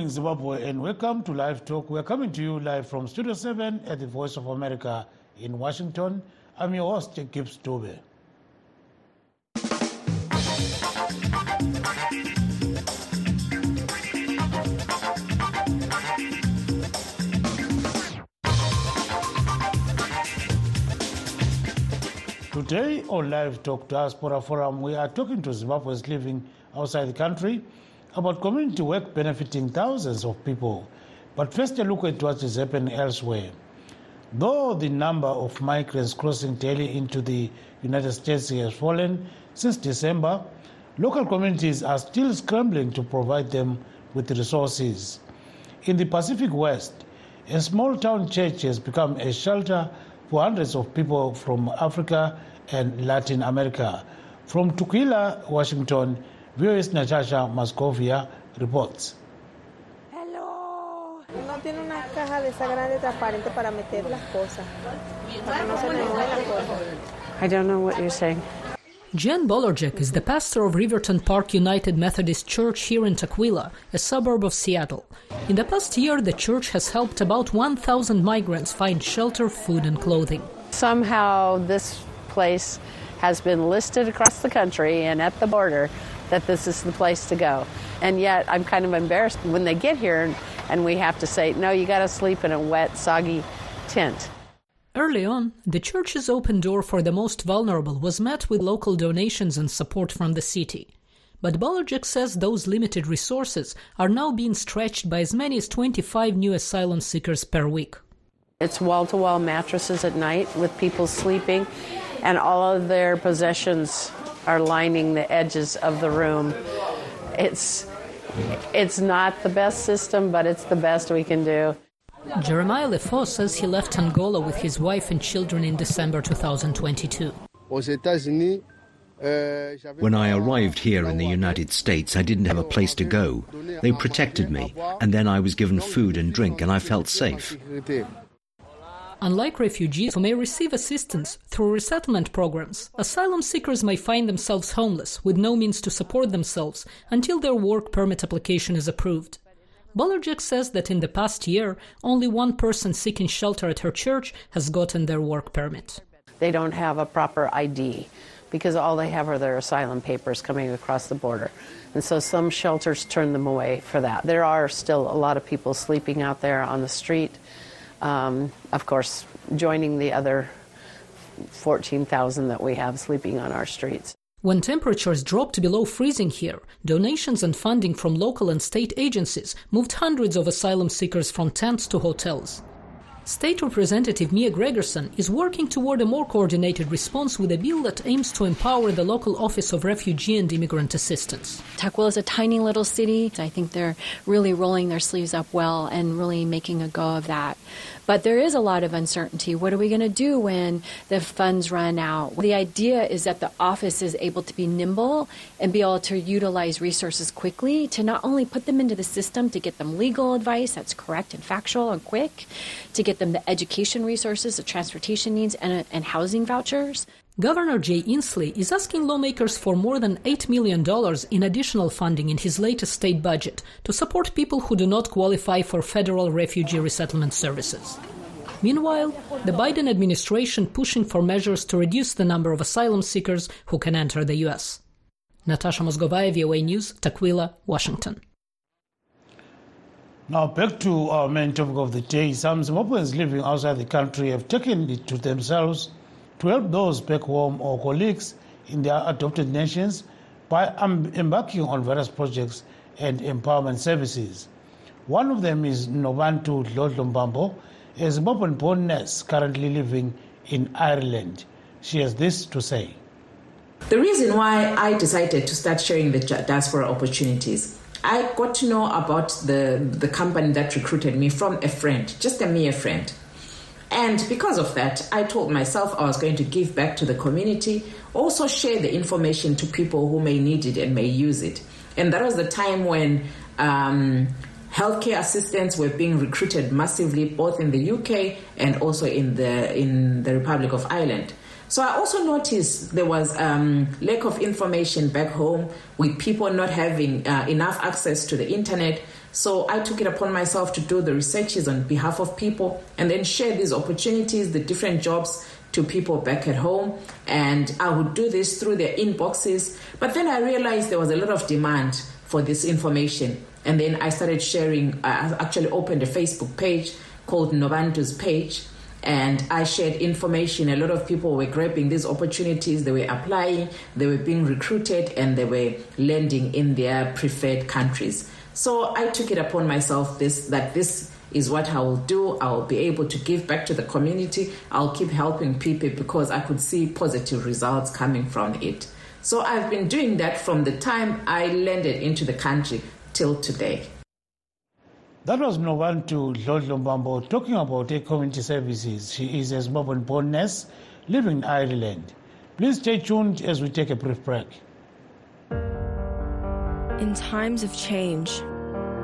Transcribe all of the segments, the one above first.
Evening, Zimbabwe, and welcome to Live Talk. We are coming to you live from Studio 7 at the Voice of America in Washington. I'm your host, Gibbs Dube. Today on Live Talk Diaspora Forum, we are talking to Zimbabweans living outside the country about community work benefiting thousands of people. But first, a look at what is happening elsewhere. Though the number of migrants crossing daily into the United States has fallen since December, local communities are still scrambling to provide them with resources. In the Pacific West, a small town church has become a shelter for hundreds of people from Africa and Latin America. From Tukwila, Washington, VOA Natasha Mozgovaya reports. Hello. No tiene una caja de esa grande transparente para meter las cosas. Para que no se me muevan las cosas. I don't know what you're saying. Jen Bolerjack is the pastor of Riverton Park United Methodist Church here in Tukwila, a suburb of Seattle. In the past year, the church has helped about 1,000 migrants find shelter, food, and clothing. Somehow, this place has been listed across the country and at the border that this is the place to go. And yet, I'm kind of embarrassed when they get here and we have to say, no, you got to sleep in a wet, soggy tent. Early on, the church's open door for the most vulnerable was met with local donations and support from the city. But Bolerjack says those limited resources are now being stretched by as many as 25 new asylum seekers per week. It's wall to wall mattresses at night with people sleeping, and all of their possessions are lining the edges of the room. It's, it's not the best system, but it's the best we can do. Jeremiah Lefaux says he left Angola with his wife and children in December 2022. When I arrived here in the United States, I didn't have a place to go. They protected me, and then I was given food and drink, and I felt safe. Unlike refugees who may receive assistance through resettlement programs, asylum seekers may find themselves homeless with no means to support themselves until their work permit application is approved. Bolerjack says that in the past year, only one person seeking shelter at her church has gotten their work permit. They don't have a proper ID because all they have are their asylum papers coming across the border. And so some shelters turn them away for that. There are still a lot of people sleeping out there on the street. Um, of course, joining the other 14,000 that we have sleeping on our streets. When temperatures dropped below freezing here, donations and funding from local and state agencies moved hundreds of asylum seekers from tents to hotels. State Representative Mia Gregerson is working toward a more coordinated response with a bill that aims to empower the local Office of Refugee and Immigrant Assistance. Tukwila is a tiny little city. I think they're really rolling their sleeves up well and really making a go of that. But there is a lot of uncertainty. What are we going to do when the funds run out? The idea is that the office is able to be nimble and be able to utilize resources quickly to not only put them into the system to get them legal advice that's correct and factual and quick, to get them the education resources, the transportation needs, and, and housing vouchers. Governor Jay Inslee is asking lawmakers for more than $8 million in additional funding in his latest state budget to support people who do not qualify for federal refugee resettlement services. Meanwhile, the Biden administration pushing for measures to reduce the number of asylum seekers who can enter the U.S. Natasha Mozgovaya, VOA News, Tukwila, Washington. Now, back to our main topic of the day. Some Zimbabweans living outside the country have taken it to themselves to help those back home or colleagues in their adopted nations by embarking on various projects and empowerment services. One of them is Novantu Dlodlombambo, a Zimbabwean born nurse currently living in Ireland. She has this to say. The reason why I decided to start sharing the diaspora opportunities, I got to know about the, the company that recruited me from a friend, just a mere friend. And because of that, I told myself I was going to give back to the community, also share the information to people who may need it and may use it. And that was the time when um, healthcare assistants were being recruited massively, both in the UK and also in the in the Republic of Ireland. So I also noticed there was um, lack of information back home with people not having uh, enough access to the internet. So I took it upon myself to do the researches on behalf of people and then share these opportunities, the different jobs to people back at home. And I would do this through their inboxes. But then I realized there was a lot of demand for this information. And then I started sharing, I actually opened a Facebook page called Novantu's page and I shared information. A lot of people were grabbing these opportunities, they were applying, they were being recruited, and they were landing in their preferred countries. So I took it upon myself this that this is what I will do. I will be able to give back to the community. I'll keep helping people because I could see positive results coming from it. So I've been doing that from the time I landed into the country till today. That was Novantu Dlodlo talking about a community services. She is a Zimbabwean born nurse living in Ireland. Please stay tuned as we take a brief break. In times of change,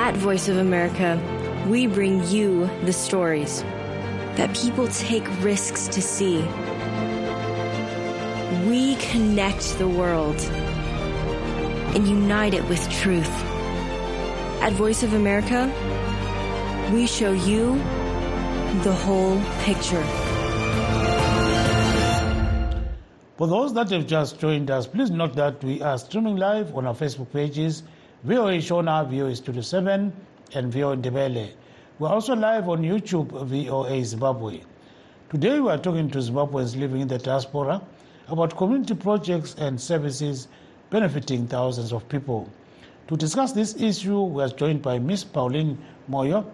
At Voice of America, we bring you the stories that people take risks to see. We connect the world and unite it with truth. At Voice of America, we show you the whole picture. For those that have just joined us, please note that we are streaming live on our Facebook pages, VOA Shona, VOA Studio 7, and VOA Ndebele. We're also live on YouTube, VOA Zimbabwe. Today we are talking to Zimbabweans living in the diaspora about community projects and services benefiting thousands of people. To discuss this issue, we are joined by Ms. Pauline Moyo,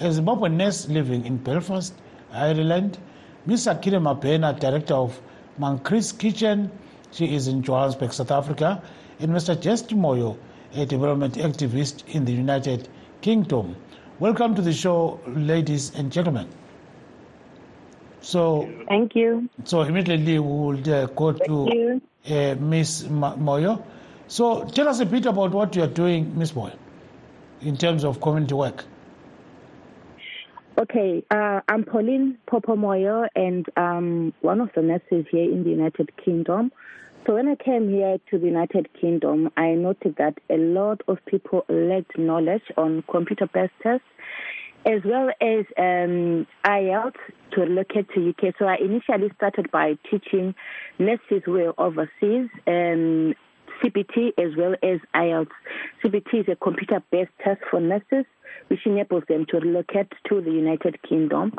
a Zimbabwean nurse living in Belfast, Ireland, Ms. Akire Mabena, director of Mankris Kitchen, she is in Johannesburg, South Africa, and Mr. Jest Moyo, a development activist in the United Kingdom. Welcome to the show, ladies and gentlemen. So, thank you. So immediately we will uh, go to uh, Ms. Moyo. So tell us a bit about what you are doing, Ms. Moyo, in terms of community work. Okay, uh, I'm Pauline Popomoyo, and um, one of the nurses here in the United Kingdom. So when I came here to the United Kingdom, I noted that a lot of people lacked knowledge on computer-based tests, as well as um, IELTS to relocate to UK. So I initially started by teaching nurses who were overseas um, CBT as well as IELTS. CBT is a computer-based test for nurses which enables them to relocate to the United Kingdom.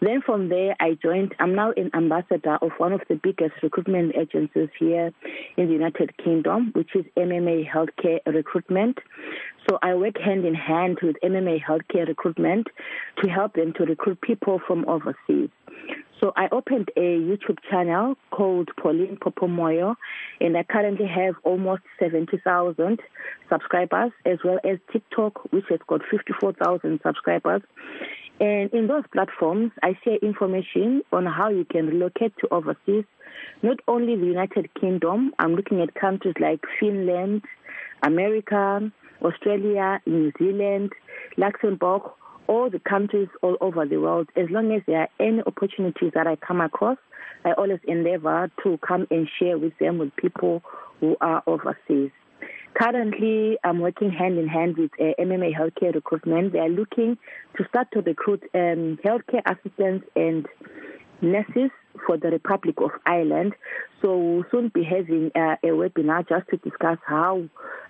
Then from there, I joined, I'm now an ambassador of one of the biggest recruitment agencies here in the United Kingdom, which is MMA Healthcare Recruitment. So I work hand in hand with MMA Healthcare Recruitment to help them to recruit people from overseas. So I opened a YouTube channel called Pauline Popomoyo, and I currently have almost 70,000 subscribers, as well as TikTok, which has got 54,000 subscribers. And in those platforms, I share information on how you can relocate to overseas, not only the United Kingdom, I'm looking at countries like Finland, America, Australia, New Zealand, Luxembourg, all the countries all over the world. As long as there are any opportunities that I come across, I always endeavor to come and share with them with people who are overseas. Currently, I'm working hand in hand with uh, MMA Healthcare Recruitment. They are looking to start to recruit um, healthcare assistants and nurses for the Republic of Ireland. So we'll soon be having uh, a webinar just to discuss how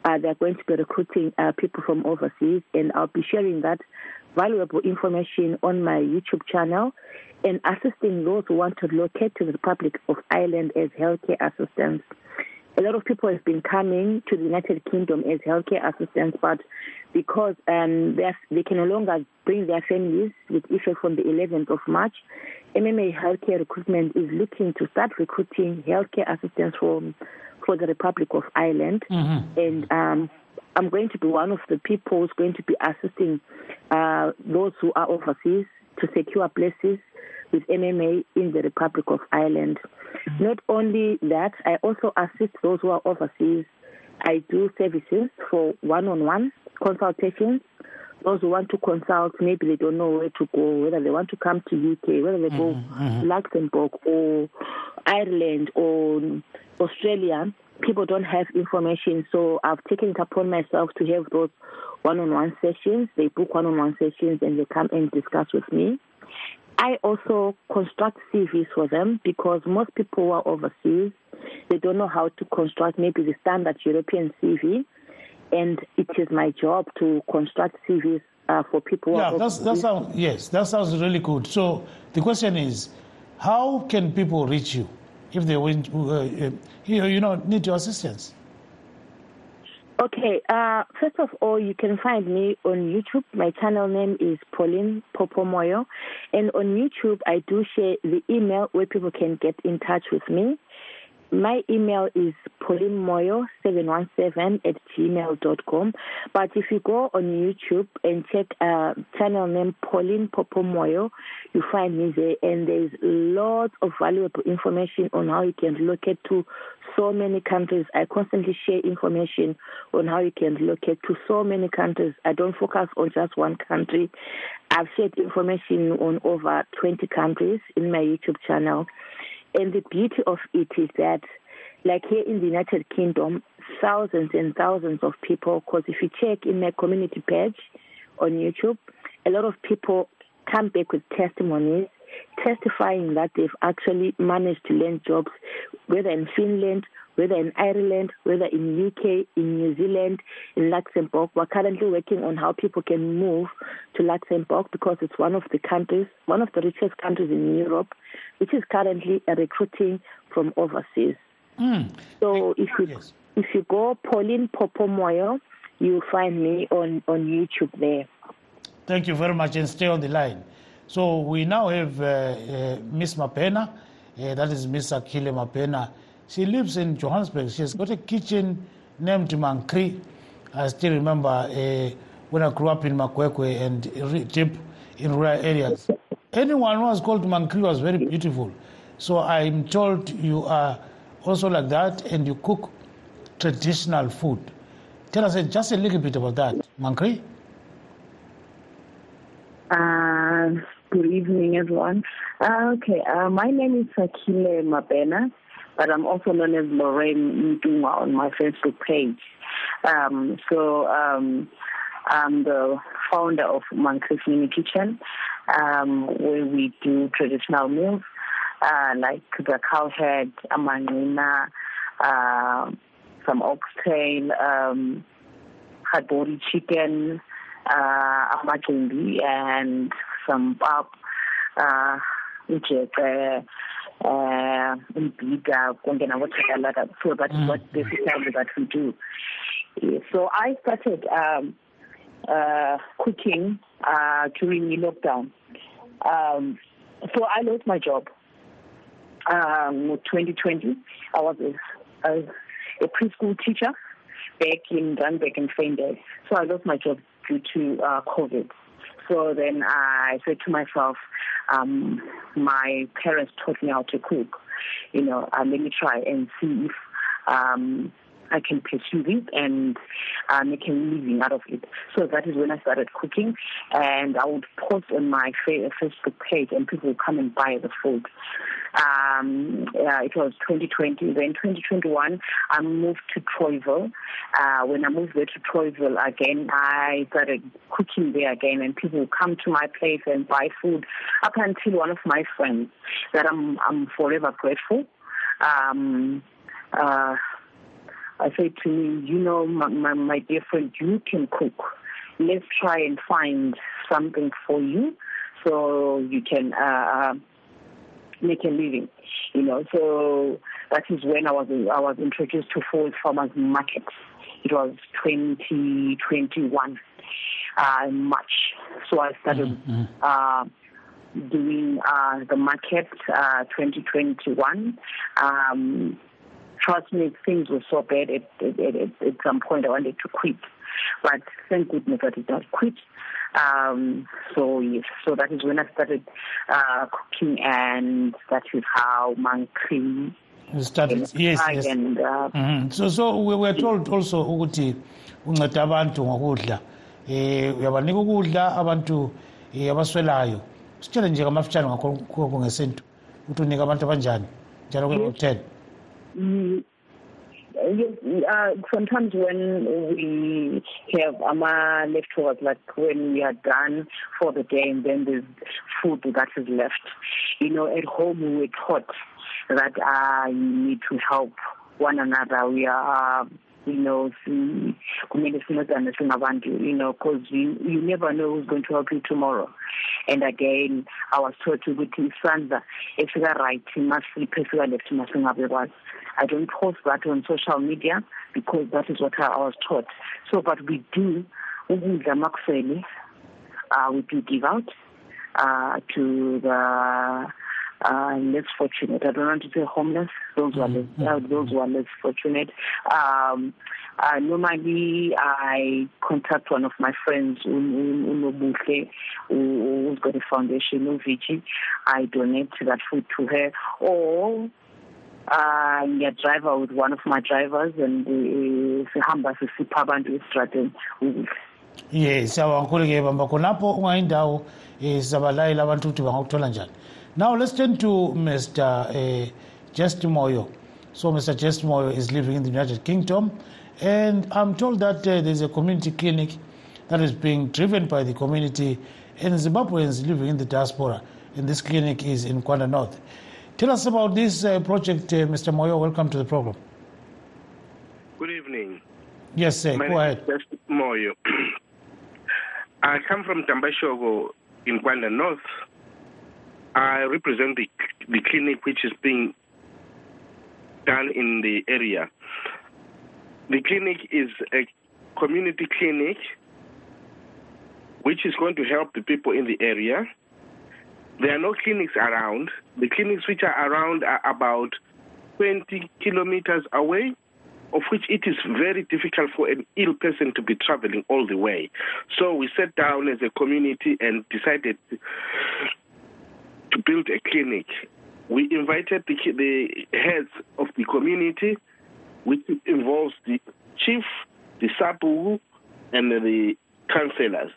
uh, they're going to be recruiting uh, people from overseas, and I'll be sharing that valuable information on my YouTube channel and assisting those who want to locate to the Republic of Ireland as healthcare assistants. A lot of people have been coming to the United Kingdom as healthcare assistants, but because um, they can no longer bring their families with effect from the 11th of March, MMA Healthcare Recruitment is looking to start recruiting healthcare assistants from for the Republic of Ireland, mm-hmm. and um, I'm going to be one of the people who's going to be assisting uh, those who are overseas to secure places with MMA in the Republic of Ireland. Not only that, I also assist those who are overseas. I do services for one-on-one consultations. Those who want to consult, maybe they don't know where to go, whether they want to come to UK, whether they go Mm-hmm. to Luxembourg or Ireland or Australia. People don't have information, so I've taken it upon myself to have those one-on-one sessions. They book one-on-one sessions and they come and discuss with me. I also construct CVs for them because most people who are overseas, they don't know how to construct maybe the standard European CV, and it is my job to construct CVs uh, for people. Yeah, that's, that sounds, yes, that sounds really good. So the question is, how can people reach you if they uh, uh, you, you know, need your assistance? Okay, uh, first of all, you can find me on YouTube. My channel name is Pauline Popomoyo. And on YouTube, I do share the email where people can get in touch with me. My email is paulinemoyo717 at gmail.com. But if you go on YouTube and check uh, channel name Pauline Popomoyo, you find me there. And there's lots of valuable information on how you can locate to so many countries. I constantly share information on how you can locate to so many countries. I don't focus on just one country. I've shared information on over 20 countries in my YouTube channel. And the beauty of it is that, like here in the United Kingdom, thousands and thousands of people, because if you check in my community page on YouTube, a lot of people come back with testimonies testifying that they've actually managed to land jobs, whether in Finland, whether in Ireland, whether in UK, in New Zealand, in Luxembourg. We're currently working on how people can move to Luxembourg because it's one of the countries, one of the richest countries in Europe, which is currently recruiting from overseas. So if you Yes. if you go Pauline Popomoyo, you'll find me on, on YouTube there. Thank you very much and stay on the line. So we now have uh, uh, Miss Mabena, uh, that is Miss Akile Mapena. She lives in Johannesburg. She's got a kitchen named Mankri. I still remember uh, when I grew up in Makwekwe and deep in rural areas. Anyone who was called Mankri was very beautiful. So I'm told you are also like that and you cook traditional food. Tell us uh, just a little bit about that, Mankri. Uh, good evening, everyone. Uh, okay, uh, my name is Sakile Mabena, but I'm also known as Lorraine Mtunga on my Facebook page. Um, so um, I'm the founder of Mankris Mini Kitchen, um, where we do traditional meals uh, like the cowhead, amanina, uh, some oxtail, um, hard body chicken, uh, amagimbi, and some pap, uh, ujeke, uh, konke nabochakalaka. So that is what basically that we do. So I started um, uh, cooking uh, during the lockdown. Um, so I lost my job. Um, 2020, I was a, a, a preschool teacher back in Randburg and Feinberg. So I lost my job due to uh, COVID. So then I said to myself, um, my parents taught me how to cook. You know, uh, let me try and see if um, I can pursue it and uh, make a living out of it. So that is when I started cooking, and I would post on my Facebook page, and people would come and buy the food. Um, it was 2020. Then 2021, I moved to Troyeville. Uh, when I moved there to Troyeville again, I started cooking there again, and people would come to my place and buy food. Up until one of my friends that I'm I'm forever grateful. Um, uh, I said to me, you know, my, my, my dear friend, you can cook. Let's try and find something for you so you can uh, make a living. You know, so that is when I was I was introduced to Forest Farmers Market. It was 2021 uh, March. So I started uh, doing uh, the market uh, 2021. Um, trust me, things were so bad at, at, at, at some point I wanted to quit. But thank goodness that I did not quit. Um, so yes, so that is when I started uh, cooking, and that is how Mankri started. Yes, yes. And, uh, mm-hmm. So, so we were told also ukuthi unceda abantu ngokudla. Eh, uyabanika ukudla abantu eh, abaswelayo. Sitshele nje ngamafitshane ngakho ngesintu ukuthi unika abantu abanjani njalo kwe 10. Uh, sometimes when we have ama leftovers, like when we are done for the day and then there's food that is left, you know, at home we were taught that uh, you need to help one another. We are, you know, kumele sincedane singabantu, you know, because you, you never know who's going to help you tomorrow. And again, I was taught ukuthi isandla esika right esika left masingabekwazi. I don't post that on social media because that is what I was taught. So, but we do. Uh, we do give out uh, to the uh, less fortunate. I don't want to say homeless. Those who are less, uh, those who are less fortunate. Um, uh, normally, I contact one of my friends, Unobuhle, who's got a foundation, Uviji. I donate that food to her, or uh ngiyadriver with one of my drivers and sihamba sisipha abantu esitrateni ukudla yes siyabonga ke bamba khonapho ungayindawo um sizabalayela abantu ukuthi bangakuthola njani now let's turn to mr uh, just moyo so mr just moyo is living in the united kingdom and i'm told that uh, there's a community clinic that is being driven by the community and zimbabweans living in the diaspora and this clinic is in Gwanda North Tell us about this uh, project, uh, Mr. Moyo. Welcome to the program. Good evening. Yes, sir. My Go ahead. Moyo. I come from Dambashoko in Gwanda North. I represent the, the clinic which is being done in the area. The clinic is a community clinic which is going to help the people in the area there are no clinics around. The clinics which are around are about 20 kilometers away, of which it is very difficult for an ill person to be traveling all the way. So we sat down as a community and decided to build a clinic. We invited the, the heads of the community, which involves the chief, the sabu, and the councillors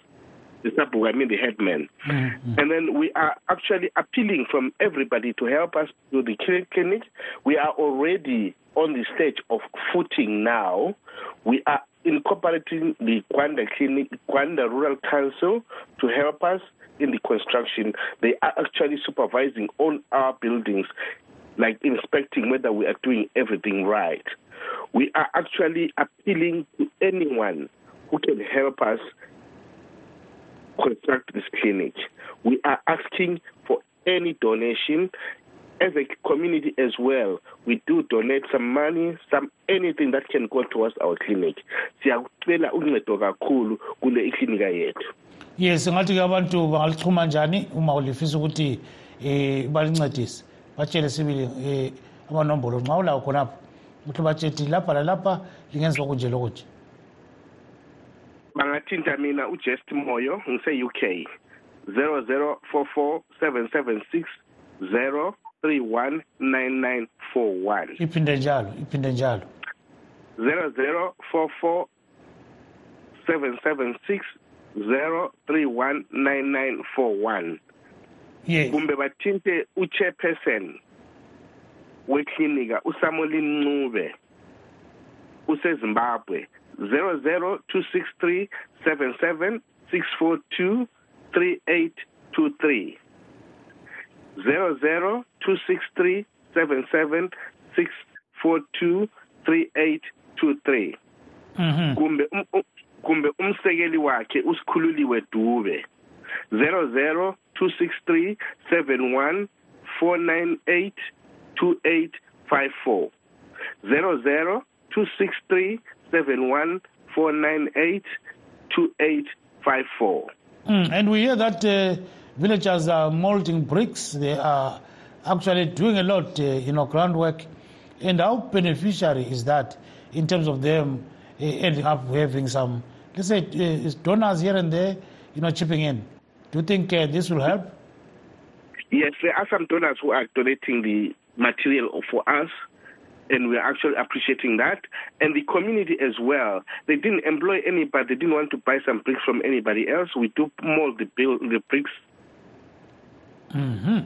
the sabu, I mean the headman. Mm-hmm. And then we are actually appealing from everybody to help us do the clinic. We are already on the stage of footing now. We are incorporating the Kwanda Clinic, Gwanda Rural Council to help us in the construction. They are actually supervising all our buildings, like inspecting whether we are doing everything right. We are actually appealing to anyone who can help us construct this clinic. We are asking for any donation. As a community as well, we do donate some money, some anything that can go towards our clinic. Siyakucela uncedo kakhulu kule iklinika yethu. Yes, ngathi ke abantu bangalichuma njani uma ulifisa ukuthi eh balincedise. Batshele sibili eh amanombolo nxa ulawo khonapho. Ukuthi batshethi lapha lalapha lingenziwa kunje lokuthi. bangathinta mina ujest moyo ngise-uk 0044 31 9941 iphinde njalo iphinde njalo. 0044 776 0319941 yes. kumbe bathinte uchairperson weklinika usamolin ncube usezimbabwe 00263 77 642 3823 two three eight two three zero zero two six three seven seven six four two three eight two three. Mm-hmm. Kumbe um, um, kumbe umsekeli wakhe usikhululiwe dube. zero zero two six three seven one four nine eight two eight five four. zero zero two six three seven one four nine eight two eight five four. Mm, and we hear that uh, villagers are molding bricks. They are actually doing a lot, uh, you know, groundwork And how beneficiary is that in terms of them uh, ending up having some, let's say, uh, donors here and there, you know, chipping in? Do you think uh, this will help? Yes, there are some donors who are donating the material for us and we're actually appreciating that. And the community as well. They didn't employ anybody. They didn't want to buy some bricks from anybody else. We do mold the, bill, the bricks. Mm-hmm.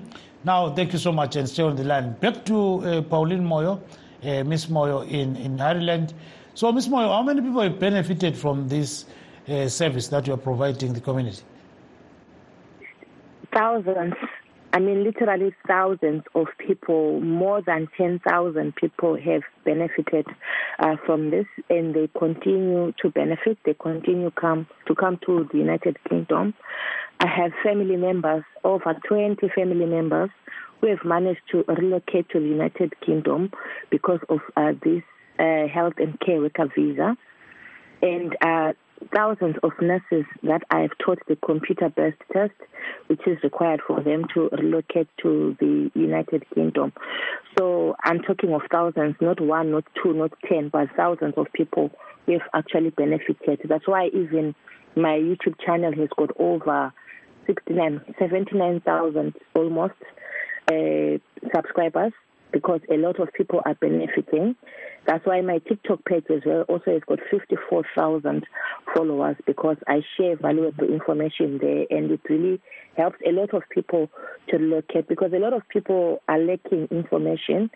Now, thank you so much and stay on the line. Back to uh, Pauline Moyo, uh, Miss Moyo in, in Ireland. So, Miss Moyo, how many people have benefited from this uh, service that you are providing the community? Thousands. I mean, literally thousands of people, more than 10,000 people have benefited uh, from this, and they continue to benefit. They continue come to come to the United Kingdom. I have family members, over 20 family members, who have managed to relocate to the United Kingdom because of uh, this uh, health and care worker visa. And uh, thousands of nurses that I have taught the computer based test, which is required for them to relocate to the United Kingdom. So I'm talking of thousands, not one, not two, not ten, but thousands of people who have actually benefited. That's why even my YouTube channel has got over 69, 79,000 almost uh, subscribers because a lot of people are benefiting. That's why my TikTok page as well also has got 54,000 followers because I share valuable information there and it really helps a lot of people to locate because a lot of people are lacking information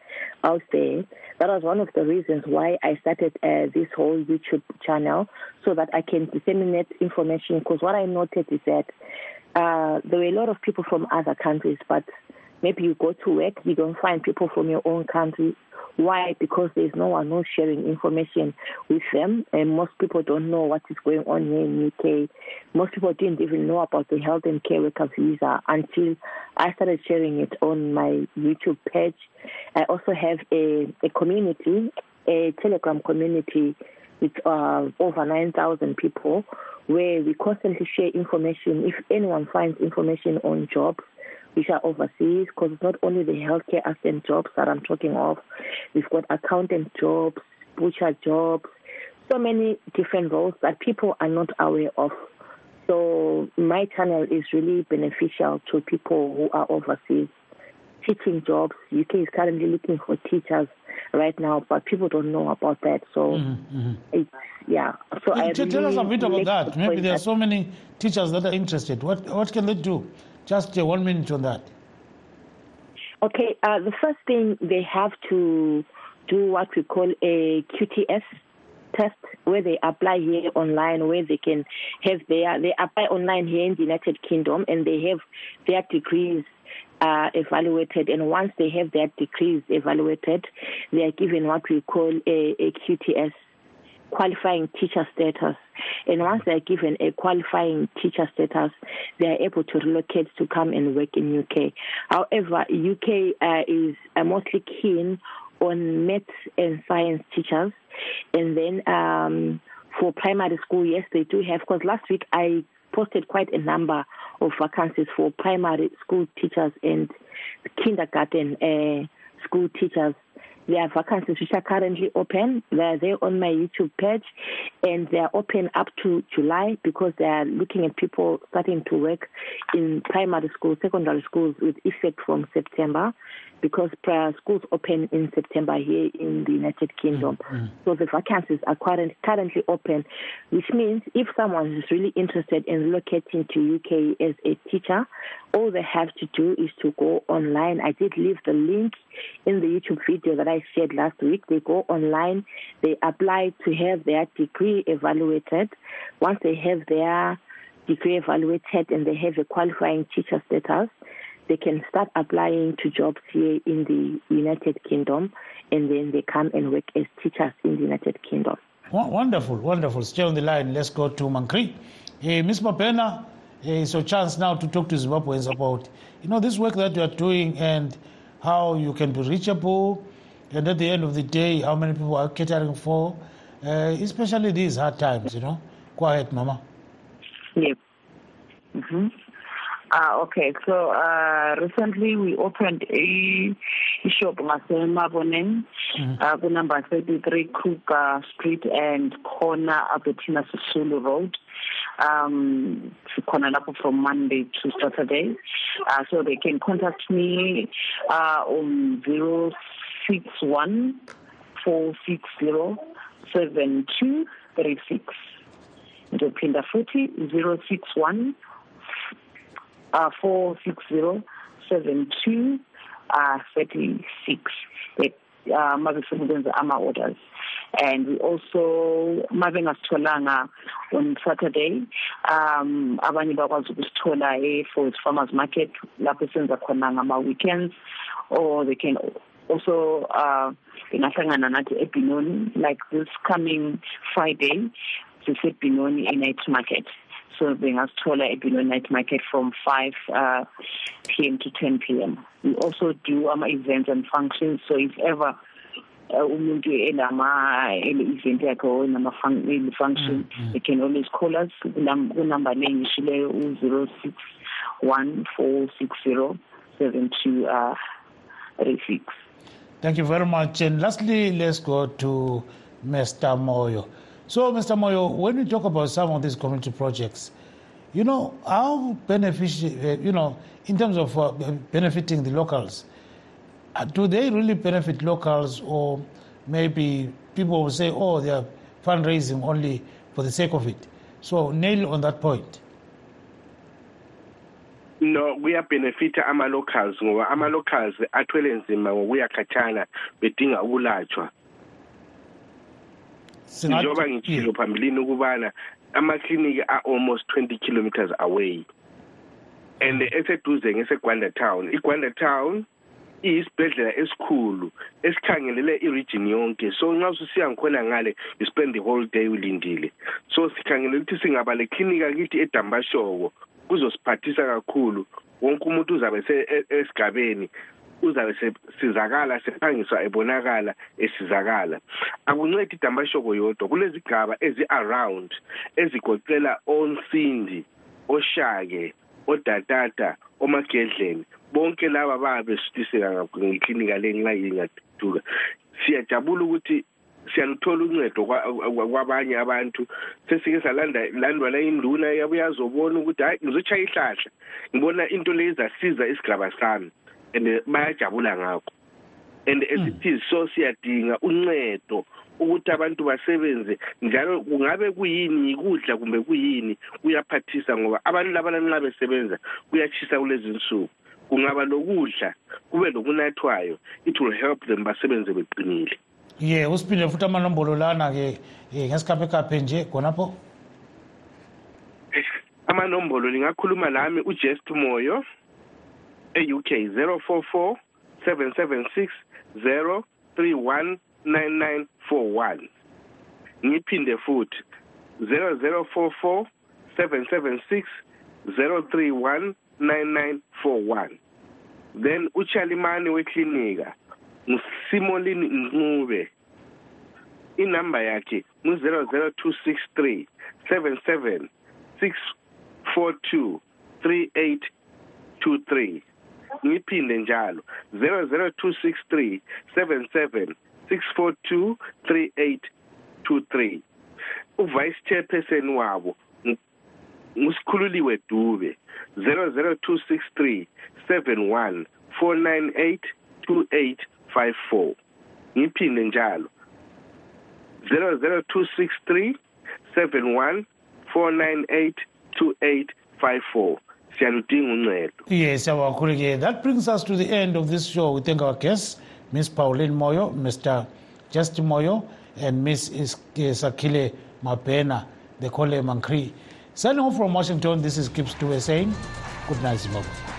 out there. That was one of the reasons why I started uh, this whole YouTube channel so that I can disseminate information because what I noted is that uh, there were a lot of people from other countries, but maybe you go to work, you don't find people from your own country. Why? Because there's no one who's sharing information with them, and most people don't know what is going on here in UK. Most people didn't even know about the health and care worker visa until I started sharing it on my YouTube page. I also have a, a community, a Telegram community with uh, over 9,000 people where we constantly share information. If anyone finds information on jobs, which are overseas, because it's not only the healthcare assistant jobs that I'm talking of, we've got accountant jobs, butcher jobs, so many different roles that people are not aware of. So my channel is really beneficial to people who are overseas. Teaching jobs, UK is currently looking for teachers right now, but people don't know about that. So mm-hmm. it's yeah. So tell, I really tell us a bit about that. Maybe there are so many teachers that are interested. What what can they do? Just uh, one minute on that. Okay, uh, the first thing they have to do what we call a QTS test where they apply here online where they can have their they apply online here in the United Kingdom and they have their degrees uh, evaluated and once they have their degrees evaluated they are given what we call a, a QTS qualifying teacher status. And once they're given a qualifying teacher status, they are able to relocate to come and work in UK. However, UK uh, is uh, mostly keen on maths and science teachers. And then um, for primary school, yes, they do have, because last week I posted quite a number of vacancies for primary school teachers and kindergarten uh, school teachers. There are vacancies which are currently open. They are there on my YouTube page, and they are open up to July because they are looking at people starting to work in primary schools, secondary schools with effect from September because prior schools open in September here in the United Kingdom. Mm-hmm. So the vacancies are currently open, which means if someone is really interested in relocating to UK as a teacher, all they have to do is to go online. I did leave the link in the YouTube video that I shared last week. They go online, they apply to have their degree evaluated. Once they have their degree evaluated and they have a qualifying teacher status, they can start applying to jobs here in the United Kingdom and then they come and work as teachers in the United Kingdom. Wonderful, wonderful. Stay on the line. Let's go to Mankri. Hey, Ms. Mabena, it's your chance now to talk to Zimbabweans about, you know, this work that you are doing and how you can be reachable, and at the end of the day, how many people are catering for, uh, especially these hard times, you know. Ahead, Mama. Yeah. Mm-hmm. Uh, okay, so uh, recently we opened a, a shop ngasemaboneng mm-hmm. uh, number 33 Kruger Street and corner Albertina Sisulu Road. Um, sikhona lapho from Monday to Saturday. Uh, so they can contact me uh, on 061 460 7236. Ndophinda futhi 061 uh, 46072 uh, 36 uh, mabe sebenza ama-orders. And we also mabe ngasitholanga on saturday um abanye bakwazi ukusithola e-forest farmers market lapho senza khona ngama-weekends. Or they can also uh ingahlangana nathi ebinoni like this coming friday to sisebinoni e-night market so bengasithola eBillon Night Market from 5 uh, p.m. to 10 p.m. We also do ama-events and functions, so if ever uh, umuntu enama event yakhe or enama function mm, mm. you can always call us kunumber le ngishileyo u-zero six one four six zero seven two uh, six thank you very much and lastly let's go to mr moyo so, Mr. Moyo, when we talk about some of these community projects, you know, how beneficial, you know, in terms of uh, benefiting the locals, uh, do they really benefit locals or maybe people will say, oh, they are fundraising only for the sake of it? So, nail on that point. no kuyabenefita ama-locals ngoba ama-locals athwele nzima ngokuya khatshana bedinga ukulatshwa njengoba ngitshilo phambilini ukubana amakliniki a-almost 20 kilometers away and eseduze ngesegwanda town. Igwanda town iyisibhedlela esikhulu esikhangelele iregion yonke. So nxa ususiya ngikhona ngale you spend the whole day ulindile. So sikhangelele ukuthi singaba leklinika kithi edambashoko. Kuzosiphathisa kakhulu. Wonke umuntu uzabe esigabeni. Uzabe sesizakala sephangiswa ebonakala esizakala. Akuncedi idambashoko yodwa kulezigaba ezi-around ezigoqela onsindi oshake odatata omagedleni bonke laba babe besuthiseka ngeklinika le nxa ingathuthuka siyajabula ukuthi siyaluthola uncedo kwabanye abantu. Sesike salandwa la induna yabuye azobona ukuthi hayi ngizochaya ihlahla. Ngibona into le izasiza isigaba sami. And bayajabula ngakho. And esithi hmm. so siyadinga uncedo ukuthi abantu basebenze njalo kungabe kuyini ikudla kumbe kuyini kuyaphathisa ngoba abantu labana nxa besebenza kuyachisa kulezi nsuku kungaba lokudla kube lokunathwayo it will help them basebenze beqinile. Ye usiphinde futhi amanombolo lana-ke ngesikhaphekhaphe nje khonapho? Amanombolo lingakhuluma lami ujest moyo. e-UK 044 776 0319941 ngiphinde futhi 0044 776 0319941 then uchalimani weklinika ngusimolini ncube. Inamba yakhe ngu-00263 77 642 3823 ngiphinde njalo. 00263 77 642 3823 uvice chairperson wabo ngusikhululiwe dube. 00263 71 498 2854 ngiphinde njalo. 00263 71 498 2854 siyaludinga uncedo. Yes that brings us to the end of this show. We thank our guests miss pauline moyo mr justin moyo and miss sakile mabena they call her Mankri signing off from washington this is gibbs to saying good night zimbabwe